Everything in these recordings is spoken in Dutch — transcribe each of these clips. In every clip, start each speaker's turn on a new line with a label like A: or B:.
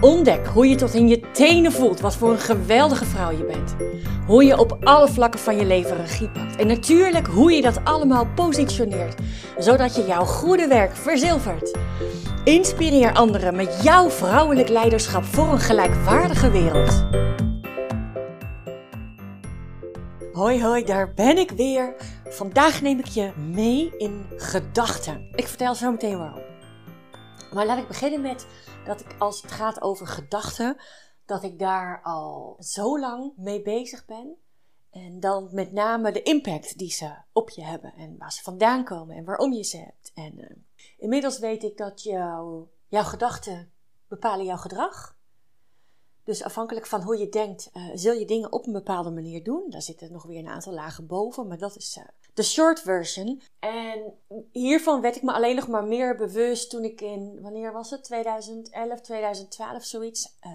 A: Ontdek hoe je tot in je tenen voelt wat voor een geweldige vrouw je bent. Hoe je op alle vlakken van je leven regie pakt. En natuurlijk hoe je dat allemaal positioneert, zodat je jouw goede werk verzilvert. Inspireer anderen met jouw vrouwelijk leiderschap voor een gelijkwaardige wereld. Hoi hoi, daar ben ik weer. Vandaag neem ik je mee in gedachten. Ik vertel zo meteen waarom. Maar laat ik beginnen met dat ik als het gaat over gedachten, dat ik daar al zo lang mee bezig ben. En dan met name de impact die ze op je hebben en waar ze vandaan komen en waarom je ze hebt. En uh, inmiddels weet ik dat jou, jouw gedachten bepalen jouw gedrag. Dus afhankelijk van hoe je denkt, uh, zul je dingen op een bepaalde manier doen. Daar zitten nog weer een aantal lagen boven, maar dat is uh, de short version. En hiervan werd ik me alleen nog maar meer bewust toen ik in, wanneer was het? 2011, 2012, zoiets, uh,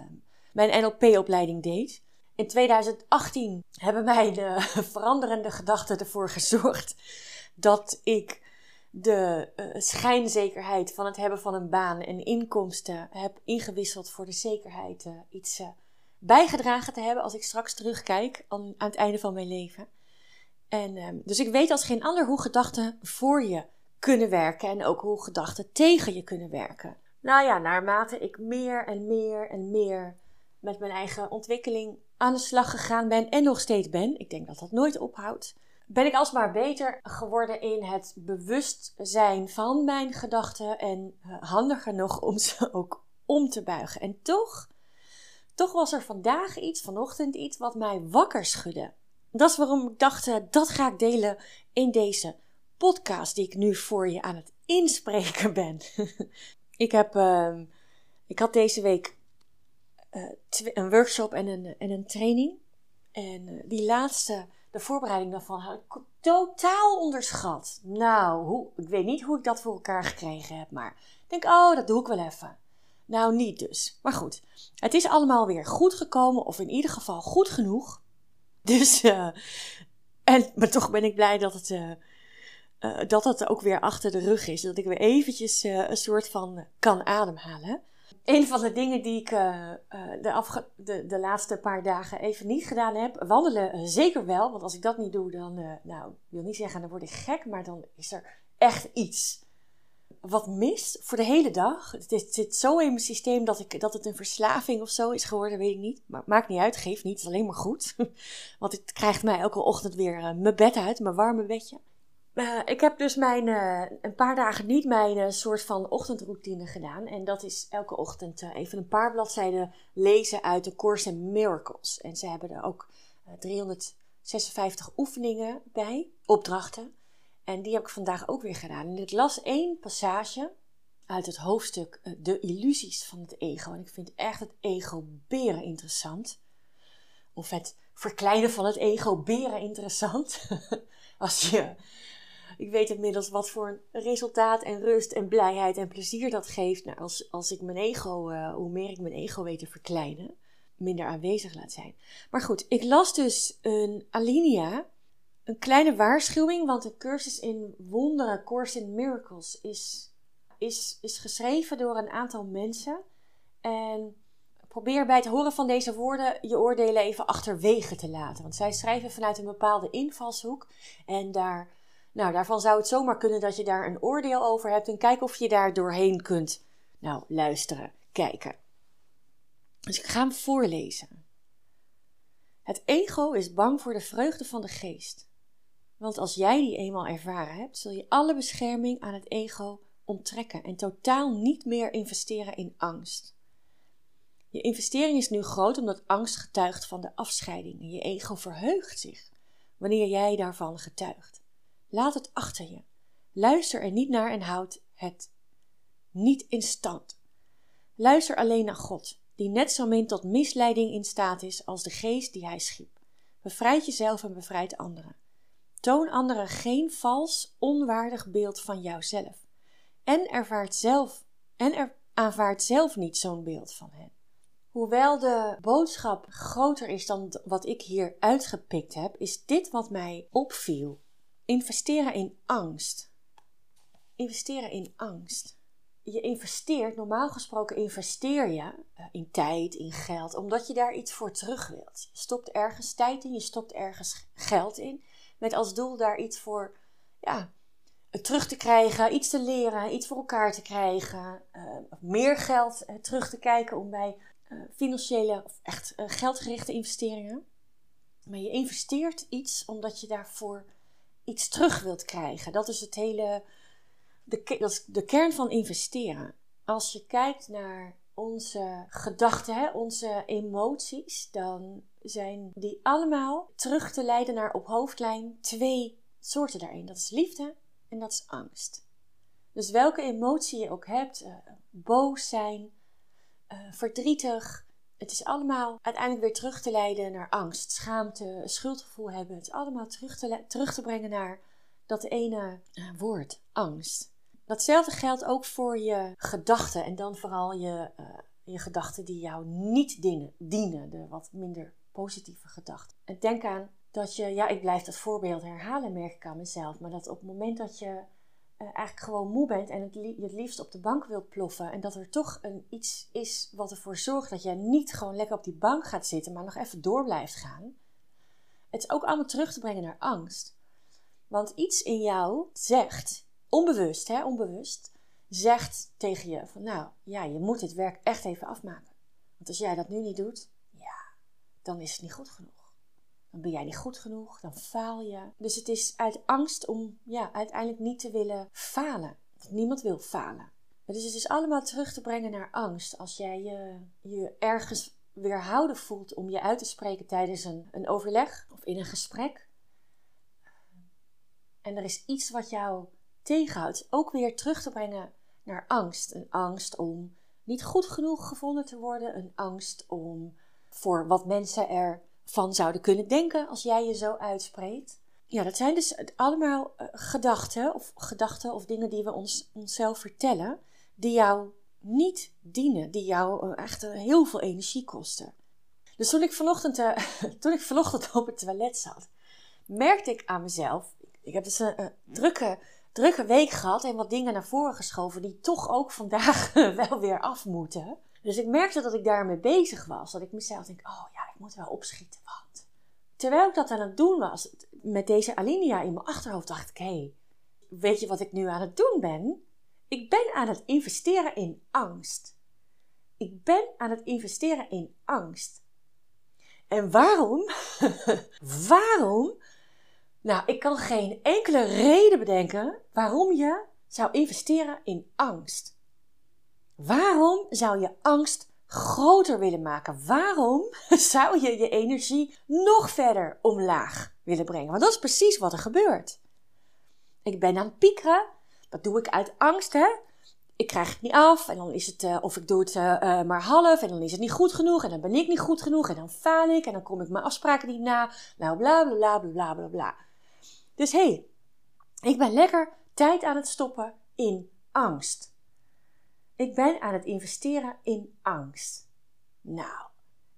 A: mijn NLP-opleiding deed. In 2018 hebben mij de veranderende gedachten ervoor gezorgd dat ik de uh, schijnzekerheid van het hebben van een baan en inkomsten heb ingewisseld voor de zekerheid uh, iets uh, bijgedragen te hebben als ik straks terugkijk aan het einde van mijn leven. En, um, dus ik weet als geen ander hoe gedachten voor je kunnen werken en ook hoe gedachten tegen je kunnen werken. Nou ja, naarmate ik meer en meer en meer met mijn eigen ontwikkeling aan de slag gegaan ben en nog steeds ben, ik denk dat dat nooit ophoudt, ben ik alsmaar beter geworden in het bewustzijn van mijn gedachten en uh, handiger nog om ze ook om te buigen. En toch, toch was er vandaag iets, vanochtend iets, wat mij wakker schudde. Dat is waarom ik dacht, uh, dat ga ik delen in deze podcast die ik nu voor je aan het inspreken ben. ik heb, uh, ik had deze week uh, een workshop en een, en een training. En die laatste de voorbereiding daarvan had ik totaal onderschat. Nou, hoe, ik weet niet hoe ik dat voor elkaar gekregen heb, maar ik denk, oh, dat doe ik wel even. Nou, niet dus. Maar goed, het is allemaal weer goed gekomen, of in ieder geval goed genoeg. Dus, uh, en, maar toch ben ik blij dat het, uh, uh, dat het ook weer achter de rug is. Dat ik weer eventjes een soort van kan ademhalen. Een van de dingen die ik de, de, de laatste paar dagen even niet gedaan heb, wandelen zeker wel. Want als ik dat niet doe, dan, nou, wil niet zeggen, dan word ik gek, maar dan is er echt iets wat mist voor de hele dag. Het, zit zo in mijn systeem dat, ik, dat het een verslaving of zo is geworden, weet ik niet. Maar maakt niet uit, geeft niet, het is alleen maar goed. Want het krijgt mij elke ochtend weer mijn bed uit, mijn warme bedje. Uh, ik heb dus mijn, uh, een paar dagen niet mijn uh, soort van ochtendroutine gedaan. En dat is elke ochtend even een paar bladzijden lezen uit de Course in Miracles. En ze hebben er ook 356 oefeningen bij, opdrachten. En die heb ik vandaag ook weer gedaan. En ik las één passage uit het hoofdstuk De illusies van het ego. En ik vind echt het ego beren interessant. Of het verkleinen van het ego beren interessant. Als je ik weet inmiddels wat voor resultaat en rust en blijheid en plezier dat geeft. Nou, als, als ik mijn ego, uh, hoe meer ik mijn ego weet te verkleinen, minder aanwezig laat zijn. Maar goed, ik las dus een alinea, een kleine waarschuwing, want de cursus in wonderen, Course in Miracles, is, is, is geschreven door een aantal mensen. En probeer bij het horen van deze woorden je oordelen even achterwege te laten. Want zij schrijven vanuit een bepaalde invalshoek en daar nou, daarvan zou het zomaar kunnen dat je daar een oordeel over hebt en kijk of je daar doorheen kunt, nou, luisteren, kijken. Dus ik ga hem voorlezen. Het ego is bang voor de vreugde van de geest. Want als jij die eenmaal ervaren hebt, zul je alle bescherming aan het ego onttrekken en totaal niet meer investeren in angst. Je investering is nu groot omdat angst getuigt van de afscheiding en je ego verheugt zich wanneer jij daarvan getuigt. Laat het achter je. Luister er niet naar en houd het niet in stand. Luister alleen naar God, die net zo min tot misleiding in staat is als de geest die hij schiep. Bevrijd jezelf en bevrijd anderen. Toon anderen geen vals, onwaardig beeld van jouzelf. En ervaart zelf en er, zelf niet zo'n beeld van hen. Hoewel de boodschap groter is dan wat ik hier uitgepikt heb, is dit wat mij opviel. Investeren in angst. Investeren in angst. Je investeert, normaal gesproken investeer je eh, in tijd, in geld, omdat je daar iets voor terug wilt. Je stopt ergens tijd in, je stopt ergens geld in, met als doel daar iets voor ja, terug te krijgen, iets te leren, iets voor elkaar te krijgen, uh, meer geld uh, terug te kijken om bij uh, financiële of echt geldgerichte investeringen. Maar je investeert iets omdat je daarvoor iets terug wilt krijgen. Dat is het hele, de, dat is de kern van investeren. Als je kijkt naar onze gedachten, onze emoties, dan zijn die allemaal terug te leiden naar op hoofdlijn twee soorten daarin. Dat is liefde en dat is angst. Dus welke emotie je ook hebt, uh, boos zijn, uh, verdrietig, het is allemaal uiteindelijk weer terug te leiden naar angst, schaamte, schuldgevoel hebben. Het is allemaal terug te, terug te brengen naar dat ene uh, woord, angst. Datzelfde geldt ook voor je gedachten en dan vooral je, je gedachten die jou niet dienen, dienen, de wat minder positieve gedachten. En denk aan dat je, ja, ik blijf dat voorbeeld herhalen, merk ik aan mezelf, maar dat op het moment dat je uh, eigenlijk gewoon moe bent en het je het liefst op de bank wilt ploffen en dat er toch een, iets is wat ervoor zorgt dat jij niet gewoon lekker op die bank gaat zitten, maar nog even door blijft gaan. Het is ook allemaal terug te brengen naar angst. Want iets in jou zegt, onbewust, hè, onbewust, zegt tegen je van nou, ja, je moet dit werk echt even afmaken. Want als jij dat nu niet doet, ja, dan is het niet goed genoeg. Dan ben jij niet goed genoeg, dan faal je. Dus het is uit angst om ja, uiteindelijk niet te willen falen. Niemand wil falen. Dus het is allemaal terug te brengen naar angst. Als jij je, je ergens weerhouden voelt om je uit te spreken tijdens een, een overleg of in een gesprek. En er is iets wat jou tegenhoudt, ook weer terug te brengen naar angst. Een angst om niet goed genoeg gevonden te worden, een angst om voor wat mensen er van zouden kunnen denken als jij je zo uitspreekt. Ja, dat zijn dus allemaal uh, gedachten of gedachten of dingen die we ons, onszelf vertellen, die jou niet dienen, die jou uh, echt uh, heel veel energie kosten. Dus toen ik, vanochtend, toen ik vanochtend op het toilet zat, merkte ik aan mezelf, ik heb dus een drukke, drukke week gehad en wat dingen naar voren geschoven die toch ook vandaag wel weer af moeten. Dus ik merkte dat ik daarmee bezig was. Dat ik mezelf denk, oh ja, ik moet wel opschieten. Want terwijl ik dat aan het doen was, met deze alinea in mijn achterhoofd, dacht ik, hé, hey, weet je wat ik nu aan het doen ben? Ik ben aan het investeren in angst. Ik ben aan het investeren in angst. En waarom? waarom? Nou, ik kan geen enkele reden bedenken waarom je zou investeren in angst. Waarom zou je angst groter willen maken? Waarom zou je je energie nog verder omlaag willen brengen? Want dat is precies wat er gebeurt. Ik ben aan het piekeren. Dat doe ik uit angst, hè? Ik krijg het niet af en dan is het, uh, of ik doe het uh, uh, maar half en dan is het niet goed genoeg en dan ben ik niet goed genoeg en dan faal ik en dan kom ik mijn afspraken niet na. Nou, bla bla bla bla bla bla. Dus hé, hey, ik ben lekker tijd aan het stoppen in angst. Ik ben aan het investeren in angst. Nou,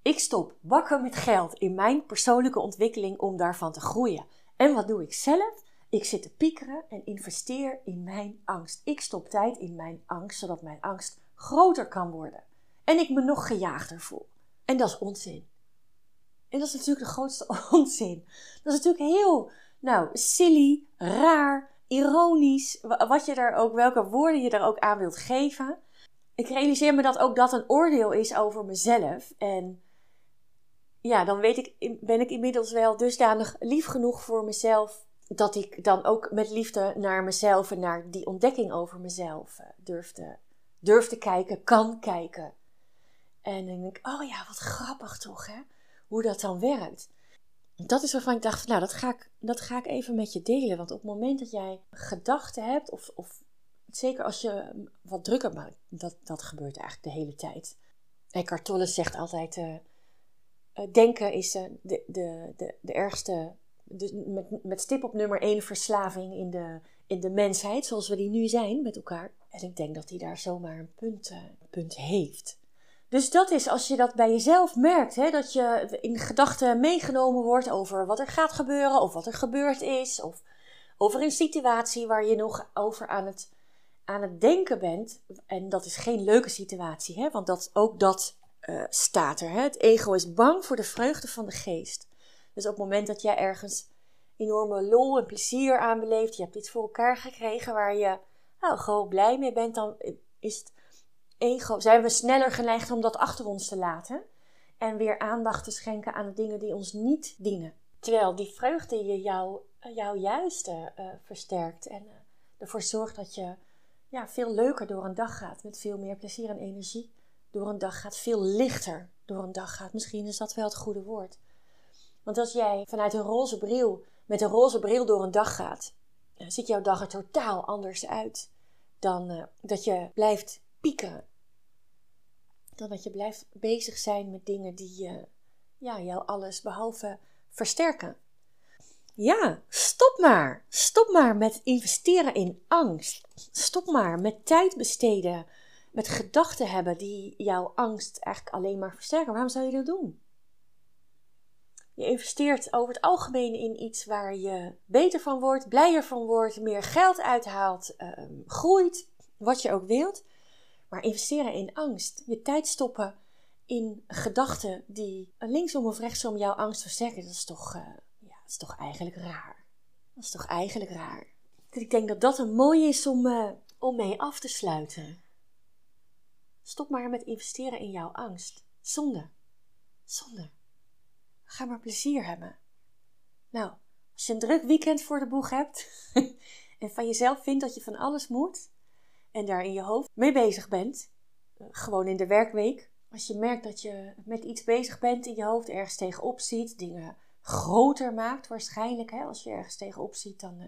A: ik stop bakken met geld in mijn persoonlijke ontwikkeling om daarvan te groeien. En wat doe ik zelf? Ik zit te piekeren en investeer in mijn angst. Ik stop tijd in mijn angst, zodat mijn angst groter kan worden. En ik me nog gejaagder voel. En dat is onzin. En dat is natuurlijk de grootste onzin. Dat is natuurlijk heel, nou, silly, raar, ironisch, wat je er ook, welke woorden je er ook aan wilt geven ik realiseer me dat ook dat een oordeel is over mezelf. En ja, dan weet ik, ben ik inmiddels wel dusdanig lief genoeg voor mezelf. Dat ik dan ook met liefde naar mezelf en naar die ontdekking over mezelf uh, durf, te, durf te kijken, kan kijken. En dan denk ik, oh ja, wat grappig toch, hè? Hoe dat dan werkt. Dat is waarvan ik dacht, nou, dat ga ik, dat ga ik even met je delen. Want op het moment dat jij gedachten hebt of, of zeker als je wat drukker maakt, dat, dat gebeurt eigenlijk de hele tijd. Eckhart Tolle zegt altijd, uh, denken is uh, de, de, de, de ergste met, met stip op nummer één verslaving in de, in de mensheid, zoals we die nu zijn met elkaar. En ik denk dat hij daar zomaar een punt, punt heeft. Dus dat is als je dat bij jezelf merkt, hè, dat je in gedachten meegenomen wordt over wat er gaat gebeuren, of wat er gebeurd is, of over een situatie waar je nog over aan het, aan het denken bent. En dat is geen leuke situatie, hè, want dat, ook dat uh, staat er. Hè. Het ego is bang voor de vreugde van de geest. Dus op het moment dat jij ergens enorme lol en plezier aan beleeft, je hebt iets voor elkaar gekregen waar je nou, gewoon blij mee bent, dan is het ego, zijn we sneller geneigd om dat achter ons te laten en weer aandacht te schenken aan de dingen die ons niet dienen. Terwijl die vreugde je jou, jou juist uh, versterkt en ervoor zorgt dat je ja, veel leuker door een dag gaat, met veel meer plezier en energie door een dag gaat, veel lichter door een dag gaat. Misschien is dat wel het goede woord. Want als jij vanuit een roze bril, met een roze bril door een dag gaat, ziet jouw dag er totaal anders uit dan dat je blijft pieken. Dan dat je blijft bezig zijn met dingen die uh, ja, jou alles behalve versterken. Ja, stop maar. Stop maar met investeren in angst. Stop maar met tijd besteden met gedachten hebben die jouw angst eigenlijk alleen maar versterken. Waarom zou je dat doen? Je investeert over het algemeen in iets waar je beter van wordt, blijer van wordt, meer geld uithaalt, uh, groeit, wat je ook wilt. Maar investeren in angst, je tijd stoppen in gedachten die linksom of rechtsom jouw angst versterken, dat is toch, uh, ja, dat is toch eigenlijk raar. Dat is toch eigenlijk raar. Ik denk dat dat een mooi is om, uh, om mee af te sluiten. Stop maar met investeren in jouw angst. Zonde. Zonde. Ga maar plezier hebben. Nou, als je een druk weekend voor de boeg hebt en van jezelf vindt dat je van alles moet en daar in je hoofd mee bezig bent, eh, gewoon in de werkweek, als je merkt dat je met iets bezig bent in je hoofd, ergens tegenop ziet, dingen groter maakt waarschijnlijk, hè? als je ergens tegenop ziet, dan uh,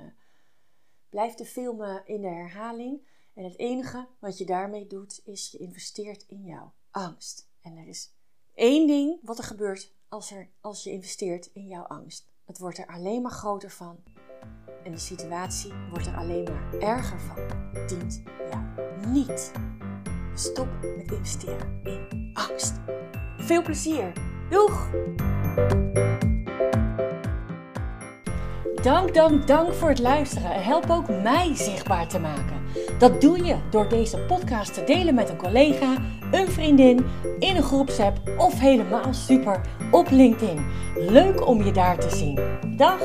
A: blijf de filmen in de herhaling. En het enige wat je daarmee doet, is je investeert in jouw angst. En er is één ding wat er gebeurt als, er, als je investeert in jouw angst. Het wordt er alleen maar groter van. En de situatie wordt er alleen maar erger van. Dient niet. Stop met investeren in angst. Veel plezier. Doeg! Dank, dank, dank voor het luisteren. Help ook mij zichtbaar te maken. Dat doe je door deze podcast te delen met een collega, een vriendin, in een groepsapp of helemaal super op LinkedIn. Leuk om je daar te zien. Dag!